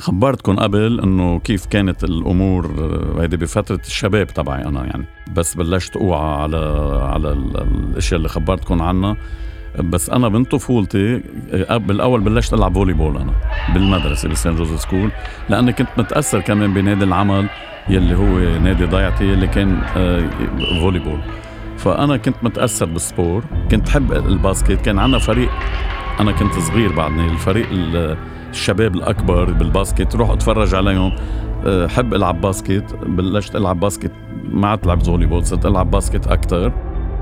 خبرتكم قبل إنه كيف كانت الأمور آه، هيدي بفترة الشباب تبعي أنا يعني. بس بلشت أوعى على على الأشياء اللي خبرتكم عنها. بس أنا من طفولتي آه، بالاول بلشت ألعب volleyball أنا بالمدرسة ب Saint Joseph School. لأني كنت متأثر كمان بنادي العمل يلي هو نادي ضيعتي اللي كان volleyball. فأنا كنت متأثر بال sport. كنت حب ال basket. كان عندنا فريق أنا كنت صغير بعدني الفريق الشباب الأكبر بال basket روح اتفرج عليهم. أه، حب ألعب basket بلشت ألعب basket ما عاد لعبت volleyball صرت ألعب basket أكثر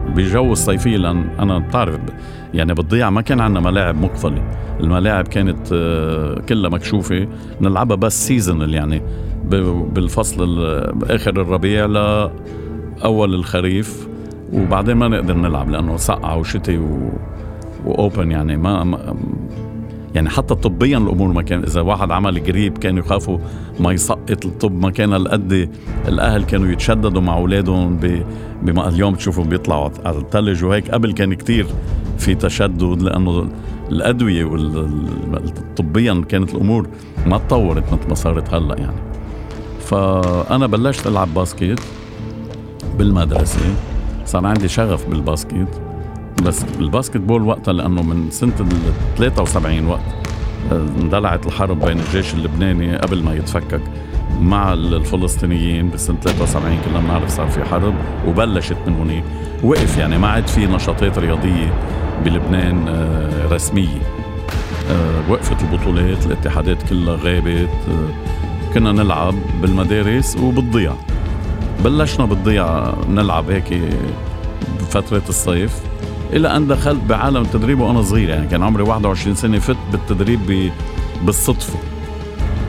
بجو الصيفية لأن أنا بتعرف يعني بالضيعه ما كان عندنا ملاعب مقفلة. الملاعب كانت أه، كلها مكشوفة. نلعبها بس seasonal يعني بالفصل اخر الربيع لاول الخريف. وبعدين ما نقدر نلعب لأنه سقعه وشتي و... واوبن يعني ما يعني حتى طبيا الأمور ما كان إذا واحد عمل قريب كانوا يخافوا ما يسقط الطب ما كان القد الأهل كانوا يتشددوا مع أولادهم بما اليوم تشوفوا بيطلعوا. على الثلج وهيك قبل كان كتير في تشدد لأنه الأدوية طبيا كانت الأمور ما تطورت مثل ما صارت هلأ يعني. فأنا بلشت ألعب basket بالمدرسة صار عندي شغف بال basket. بس ال basketball وقتها لأنه من سنة ال 73 وقت آه، اندلعت الحرب بين الجيش اللبناني قبل ما يتفكك مع الفلسطينيين بسنة 73 كلنا بنعرف صار في حرب وبلشت من هونيك. وقف يعني ما عاد في نشاطات رياضية بلبنان آه، رسمية. آه، وقفت البطولات الاتحادات كلها غابت كنا نلعب بالمدارس وبالضيعة بلشنا بالضيعة نلعب هيك بفترة الصيف. إلى أن دخلت بعالم التدريب وأنا صغير يعني كان عمري 21 سنة فت بالتدريب بالصدفة.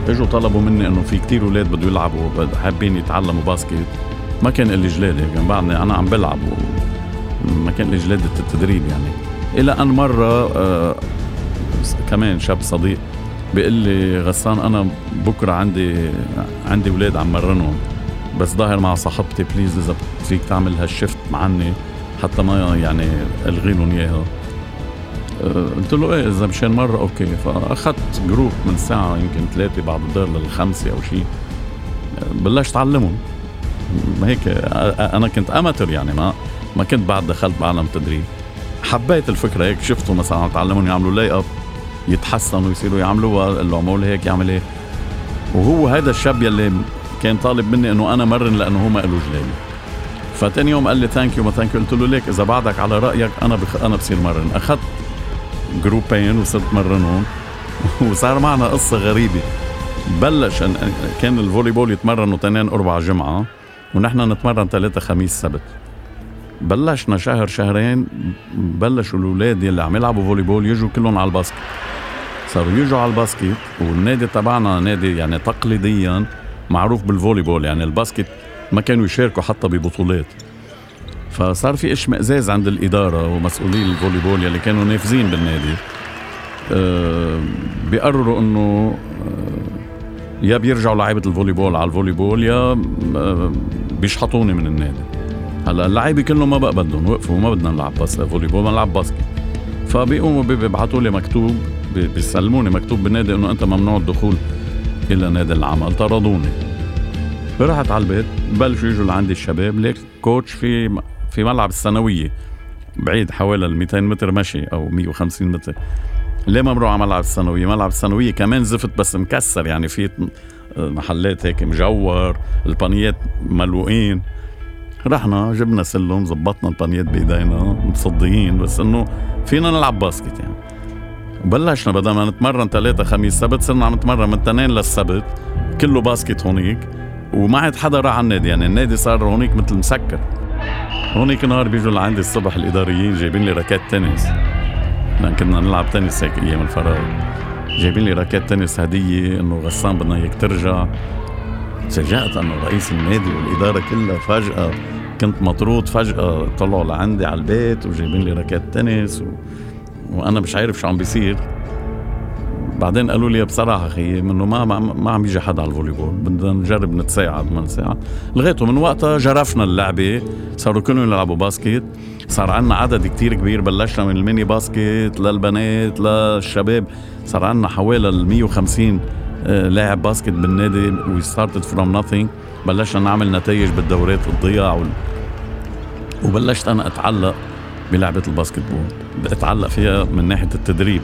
إجوا طلبوا مني إنه في كتير أولاد بده يلعبوا حابين يتعلموا باسكت. ما كان لي جلاده كان بعدني أنا عم بلعب ما كان لي جلادة التدريب يعني. إلى أن مرة آه كمان شاب صديق بيقول لي غسان أنا بكرة عندي عندي أولاد عم مرنهم بس ظاهر مع صاحبتي please إذا فيك تعمل هال shift عني حتى ما يعني الغي لهم إياها. أه، قلت له إيه إذا مشان مرة okay. فأخذت group من الساعة يمكن ثلاثة بعد الظهر للخمسة أو شيء. بلشت أعلمهم. هيك أنا كنت amateur يعني ما ما كنت بعد دخلت بعالم التدريب حبيت الفكرة هيك شفته مثلا تعلمهم يعملوا layup يتحسنوا يصيروا يعملوها قال له عمول هيك يعمل هيك. وهو هذا الشاب يلي كان طالب مني إنه أنا مرن لأنه هو ما له جلادة فتاني يوم قال لي thank you ما thank you قلت له ليك إذا بعدك على رأيك أنا بخ... أنا بصير مرن. أخذت groupين وصرت مرنهم وصار معنا قصة غريبة. بلش أن... كان ال volleyball يتمرنوا تنين أربع جمعة ونحن نتمرن ثلاثة خميس سبت. بلشنا شهر شهرين بلشوا الأولاد يلي عم يلعبوا volleyball يجوا كلهم على ال basket. صاروا يجوا على ال basket والنادي تبعنا نادي يعني تقليديا معروف بال volleyball يعني ال basket ما كانوا يشاركوا حتى ببطولات. فصار في إشمئزاز عند الإدارة ومسؤولي ال volleyball يلي كانوا نافذين بالنادي. أه بيقرروا إنه أه يا بيرجعوا لعيبة ال volleyball على ال volleyball يا أه بيشحطوني من النادي. هلأ اللعيبة كلهم ما بقى بدهم وقفوا ما بدنا نلعب بس volleyball ما نلعب basket. فبيقوموا بيبعثوا لي مكتوب بيسلموني مكتوب بالنادي إنه أنت ممنوع الدخول إلى نادي العمل طردوني. رحت على البيت بلشوا يجوا لعندي الشباب ليك coach في في ملعب الثانوية بعيد حوالي ال 200 متر مشي أو 150 متر. ليه ما بروح على ملعب الثانوية؟ ملعب الثانوية كمان زفت بس مكسر يعني في محلات هيك مجور ال panierات ملووقين رحنا جبنا سلم زبطنا ال panierات بإيدينا مصديين بس إنه فينا نلعب basket يعني. بلشنا بدل ما نتمرن ثلاثة خميس سبت صرنا عم نتمرن من اثنين للسبت كله basket هونيك. وما عاد حدا راح على النادي. يعني النادي صار هونيك مثل مسكر. هونيك نهار بيجوا لعندي الصبح الإداريين جايبين لي racket تنس. لأن كنا نلعب تنس هيك أيام الفراغ. جايبين لي racket تنس هدية إنه غسان بدنا إياك ترجع. تفاجأت انه رئيس النادي والإدارة كلها فجأة. كنت مطرود فجأة. طلعوا لعندي على البيت وجايبين لي racket تنس و... وأنا مش عارف شو عم بيصير. بعدين قالوا لي بصراحة خيي انه ما ما عم يجي حدا على ال volleyball بدنا نجرب نتساعد ما نتساعد لغايته من وقتها جرفنا اللعبة صاروا كلهم يلعبوا basket صار عندنا عدد كتير كبير بلشنا من ال mini basket للبنات للشباب صار عندنا حوالي ال 150 آه، لاعب basket بالنادي we started from nothing بلشنا نعمل نتائج بالدورات الضيع. وبلشت أنا أتعلق بلعبة ال basketball اتعلق فيها من ناحية التدريب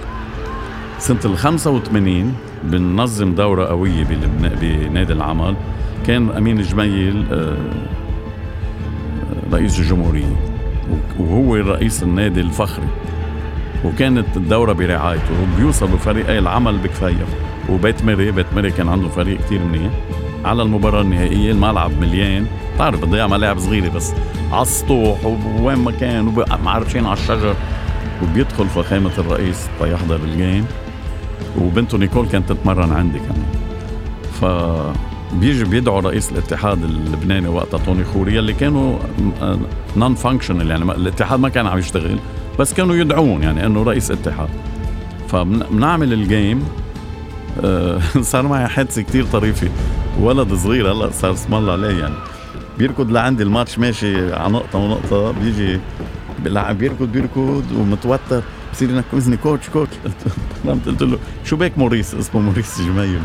سنة ال 85 بننظم دورة قوية بنادي العمل. كان أمين جميل آه، رئيس الجمهورية وهو رئيس النادي الفخري. وكانت الدورة برعايته وبيوصلوا فريقي العمل بكفاية. وبيت مري بيت مري كان عنده فريق كتير منيح. على المباراة النهائية الملعب مليان. بتعرف بتضيع ملاعب صغيرة بس. على السطوح ووين ما كان ومعرفشين على الشجر. وبيدخل فخامه الرئيس تيحضر ال game وبنته نيكول كانت تتمرن عندي كمان. ف بيجي بيدعوا رئيس الاتحاد اللبناني وقتها توني خوري اللي كانوا non-functional يعني الاتحاد ما كان عم يشتغل بس كانوا يدعون يعني إنه رئيس اتحاد. فبنعمل ال game آه، صار معي حادثة كتير طريفة. ولد صغير هلأ صار اسم الله عليه يعني. بيركض لعندي الماتش ماشي على نقطة ونقطة بيجي بيلعب بيركض بيركض ومتوتر. بصير ينكزني coach coach قلت له شو بك موريس؟ اسمه موريس جميل.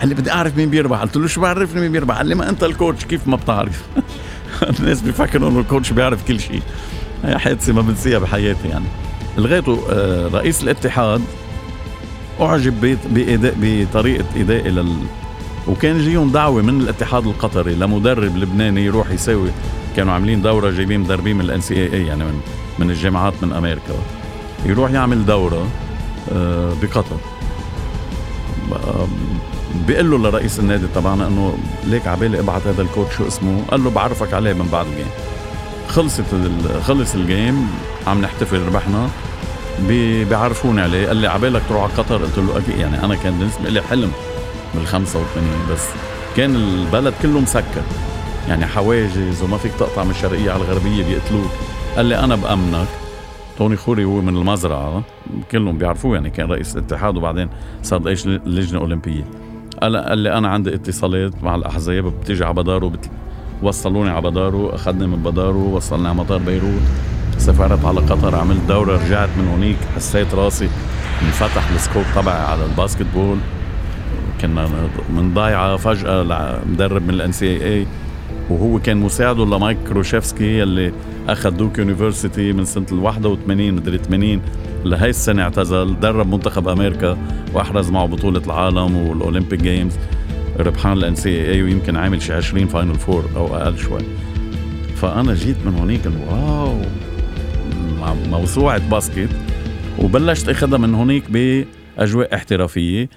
قال لي بدي أعرف مين بيربح. قلت له شو بعرفني مين بيربح؟ قال لي ما أنت ال coach كيف ما بتعرف؟ الناس بيفكروا إنه ال coach بيعرف كل شيء. هي حادثة ما بنسيها بحياتي يعني. لغايته آه، رئيس الاتحاد أعجب بطريقة ادائي لل وكان جايهم دعوه من الاتحاد القطري لمدرب لبناني يروح يساوي. كانوا عاملين دورة جايبين مدربين من ال NCAA يعني من من الجامعات من أمريكا. يروح يعمل دورة آه، بقطر. بيقول له لرئيس النادي تبعنا إنه ليك عبالي ابعت هذا ال coach شو اسمه. قال له بعرفك عليه من بعد ال game خلصت خلص ال game عم نحتفل ربحنا. بيعرفوني عليه. قال لي عبالك تروح على قطر؟ قلت له أكيد. يعني أنا كان بالنسبة لي حلم. بال 85 بس كان البلد كله مسكر. يعني حواجز وما فيك تقطع من الشرقية على الغربية بيقتلوك. قال لي أنا بأمنك. توني خوري هو من المزرعة كلهم بيعرفوه يعني كان رئيس الاتحاد وبعدين صار رئيس لجنة أولمبية. قال لي أنا عندي اتصالات مع الأحزاب بتيجي على بدارو بت... وصلوني على بدارو أخذني من بدارو وصلني على مطار بيروت. سافرت على قطر عملت دورة رجعت من هونيك حسيت راسي انفتح ال scope تبعي على ال basketball. كنا من ضيعة فجأة مدرب من ال NCAA وهو كان مساعده لمايك كروشيفسكي اللي أخذ Duke University من سنة ال 81 مدري 80 لهي السنة اعتزل درب منتخب أمريكا وأحرز معه بطولة العالم وال Olympic Games. ربحان ال NCAA ويمكن عامل شي 20 final four أو أقل شوي. فأنا جيت من هونيك wow موسوعة basket. وبلشت أخذها من هونيك بأجواء احترافية.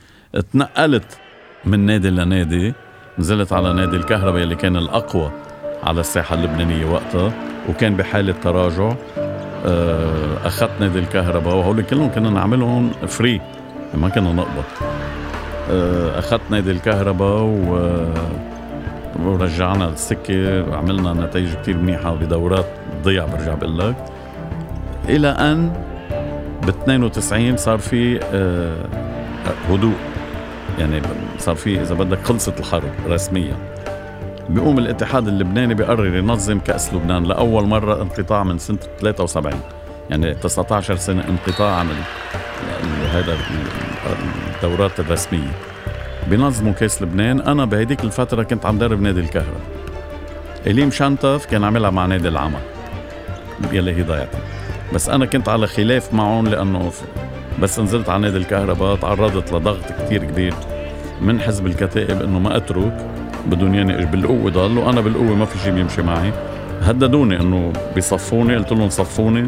تنقلت من نادي لنادي نزلت على نادي الكهرباء اللي كان الأقوى على الساحة اللبنانية وقتها وكان بحالة تراجع. آه، أخذت نادي الكهرباء وهول كلهم كنا نعملهم free ما كنا نقبض. آه، أخذت نادي الكهرباء و ورجعنا السكة عملنا نتائج كتير منيحة بدورات ضيع برجع بقول لك. إلى أن ب 92 صار في آه، هدوء. يعني صار في إذا بدك خلصت الحرب رسميا. بيقوم الاتحاد اللبناني بيقرر ينظم كأس لبنان لأول مرة انقطاع من سنة 73 يعني 19 سنة انقطاع عن هذا الدورات الرسمية. بنظموا كأس لبنان. أنا بهديك الفترة كنت عم درب نادي الكهرباء. إليم شانتف كان عاملها مع نادي العمل يلي هي ضيعتها بس أنا كنت على خلاف معهم لأنه بس نزلت على نادي الكهرباء تعرضت لضغط كتير كبير من حزب الكتائب إنه ما أترك بدهم ياني بالقوة ضل وأنا بالقوة ما في شيء بيمشي معي. هددوني إنه بيصفوني قلت لهم صفوني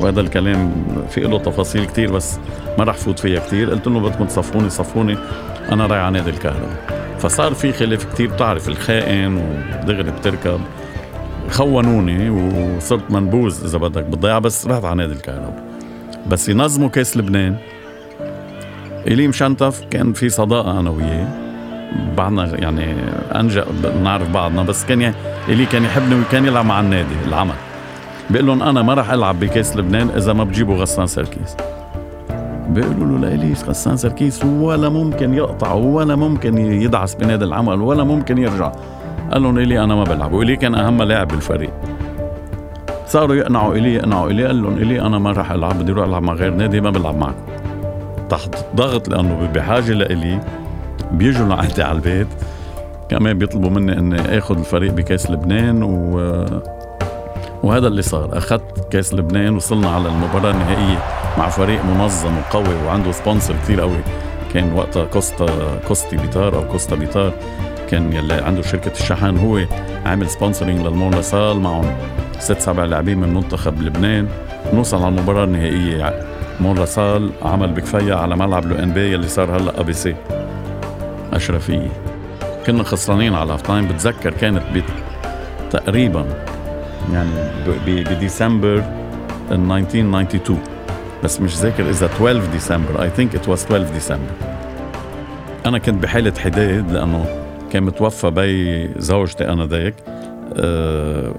وهذا الكلام في له تفاصيل كتير بس ما رح فوت فيها كتير. قلت لهم بدكم تصفوني صفوني أنا رايح على نادي الكهرباء. فصار في خلاف كتير بتعرف الخائن ودغري بتركب. خونوني وصرت منبوذ إذا بدك بالضيعه بس رحت على نادي الكهرباء. بس ينظموا كاس لبنان. إلي مشنتف كان في صداقة أنا وياه. بعدنا يعني أنجا بنعرف بعضنا بس كان إلي كان يحبني وكان يلعب مع النادي العمل. بيقول لهم أنا ما راح ألعب بكاس لبنان إذا ما بجيبوا غسان سركيس. بيقولوا له لإليس غسان سركيس ولا ممكن يقطع ولا ممكن يدعس بنادي العمل ولا ممكن يرجع. قال لهم إلي أنا ما بلعب وإلي كان أهم لاعب بالفريق. صاروا يقنعوا إلي يقنعوا إلي قال لهم إلي أنا ما راح ألعب بدي أروح ألعب مع غير نادي ما بلعب معكم تحت ضغط لأنه بحاجة لإلي بيجوا لعندي على البيت كمان بيطلبوا مني إني آخذ الفريق بكاس لبنان و وهذا اللي صار. أخذت كاس لبنان وصلنا على المباراة النهائية مع فريق منظم وقوي وعنده sponsor كثير قوي. كان وقتها كوستا كوستي بيتار أو كوستا بيتار كان يلي عنده شركة الشحن هو عامل sponsoring لل Mont La Salle معهم. ست سبع لاعبين من منتخب لبنان. نوصل على المباراة النهائية. مون سال عمل بكفاية على ملعب لو إن بي اللي صار هلأ أبي سي. اشرفيه كنا خسرانين على هاف تايم بتذكر كانت تقريبا يعني بديسمبر 1992 بس مش ذاكر إذا 12 ديسمبر. اي ثينك ات واز 12 ديسمبر. أنا كنت بحاله حداد لأنه كان متوفى بي زوجتي أنا ذاك أه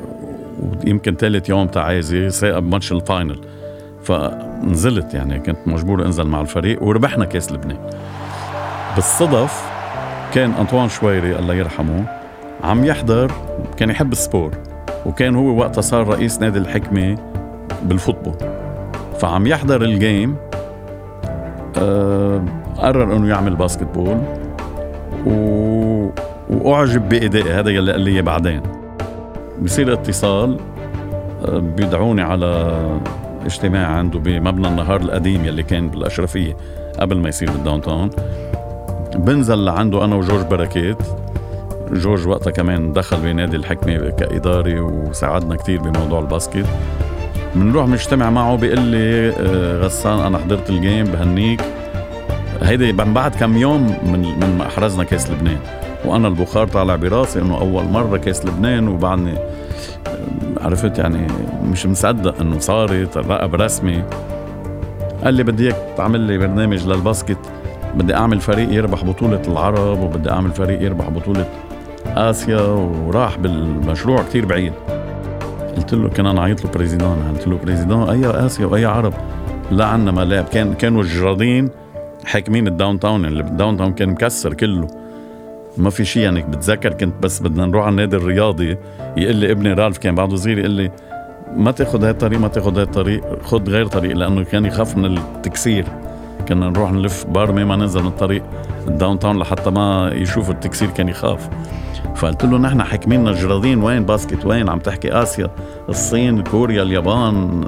ويمكن ثالث يوم تعازي ساقب match ال final. فنزلت يعني كنت مجبور أنزل مع الفريق وربحنا كأس لبنان. بالصدف كان أنطوان شويري الله يرحمه عم يحضر كان يحب ال sport وكان هو وقتها صار رئيس نادي الحكمة بال football. فعم يحضر الجيم أه قرر إنه يعمل basketball و... وأعجب بادائي هذا يلي قال لي بعدين. بصير اتصال أه بيدعوني على اجتماع عنده بمبنى النهار القديم يلي كان بالأشرفية قبل ما يصير بال downtown بنزل لعنده أنا وجورج بركات. جورج وقتها كمان دخل بنادي الحكمة كإداري وساعدنا كتير بموضوع ال basket. بنروح بنجتمع معه بيقول لي آه، غسان أنا حضرت ال game بهنيك. هيدي بعد كم يوم من من ما أحرزنا كاس لبنان. وأنا البخار طالع براسي إنه أول مرة كاس لبنان وبعدني عرفت يعني مش مصدق إنه صارت رقب رسمي. قال لي بدي إياك تعمل لي برنامج للباسكت بدي أعمل فريق يربح بطولة العرب وبدي أعمل فريق يربح بطولة آسيا وراح بالمشروع كتير بعيد. قلت له كان أنا عيط له بريزيدون قلت له بريزيدون أي آسيا وأي عرب؟ لا عنا ملاعب كان كانوا الجرادين حاكمين ال downtown اللي ال downtown كان مكسر كله. ما في شيء يعني بتذكر كنت بس بدنا نروح على النادي الرياضي. يقول لي ابني رالف كان بعده صغير يقول لي ما تاخذ هاي الطريق ما تاخذ هاي الطريق خذ غير طريق لأنه كان يخاف من التكسير. كنا نروح نلف بارمي ما ننزل من الطريق ال downtown لحتى ما يشوف التكسير كان يخاف. فقلت له نحن حاكمين الجرادين وين basket وين؟ عم تحكي آسيا الصين كوريا اليابان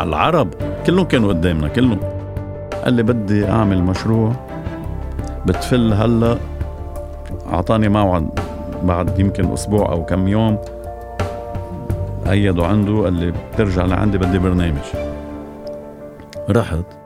العرب كلهم كانوا قدامنا كلهم. قال لي بدي أعمل مشروع بتفل هلأ أعطاني موعد بعد يمكن أسبوع أو كم يوم ايدوا عنده قال لي بترجع لعندي بدي برنامج. رحت.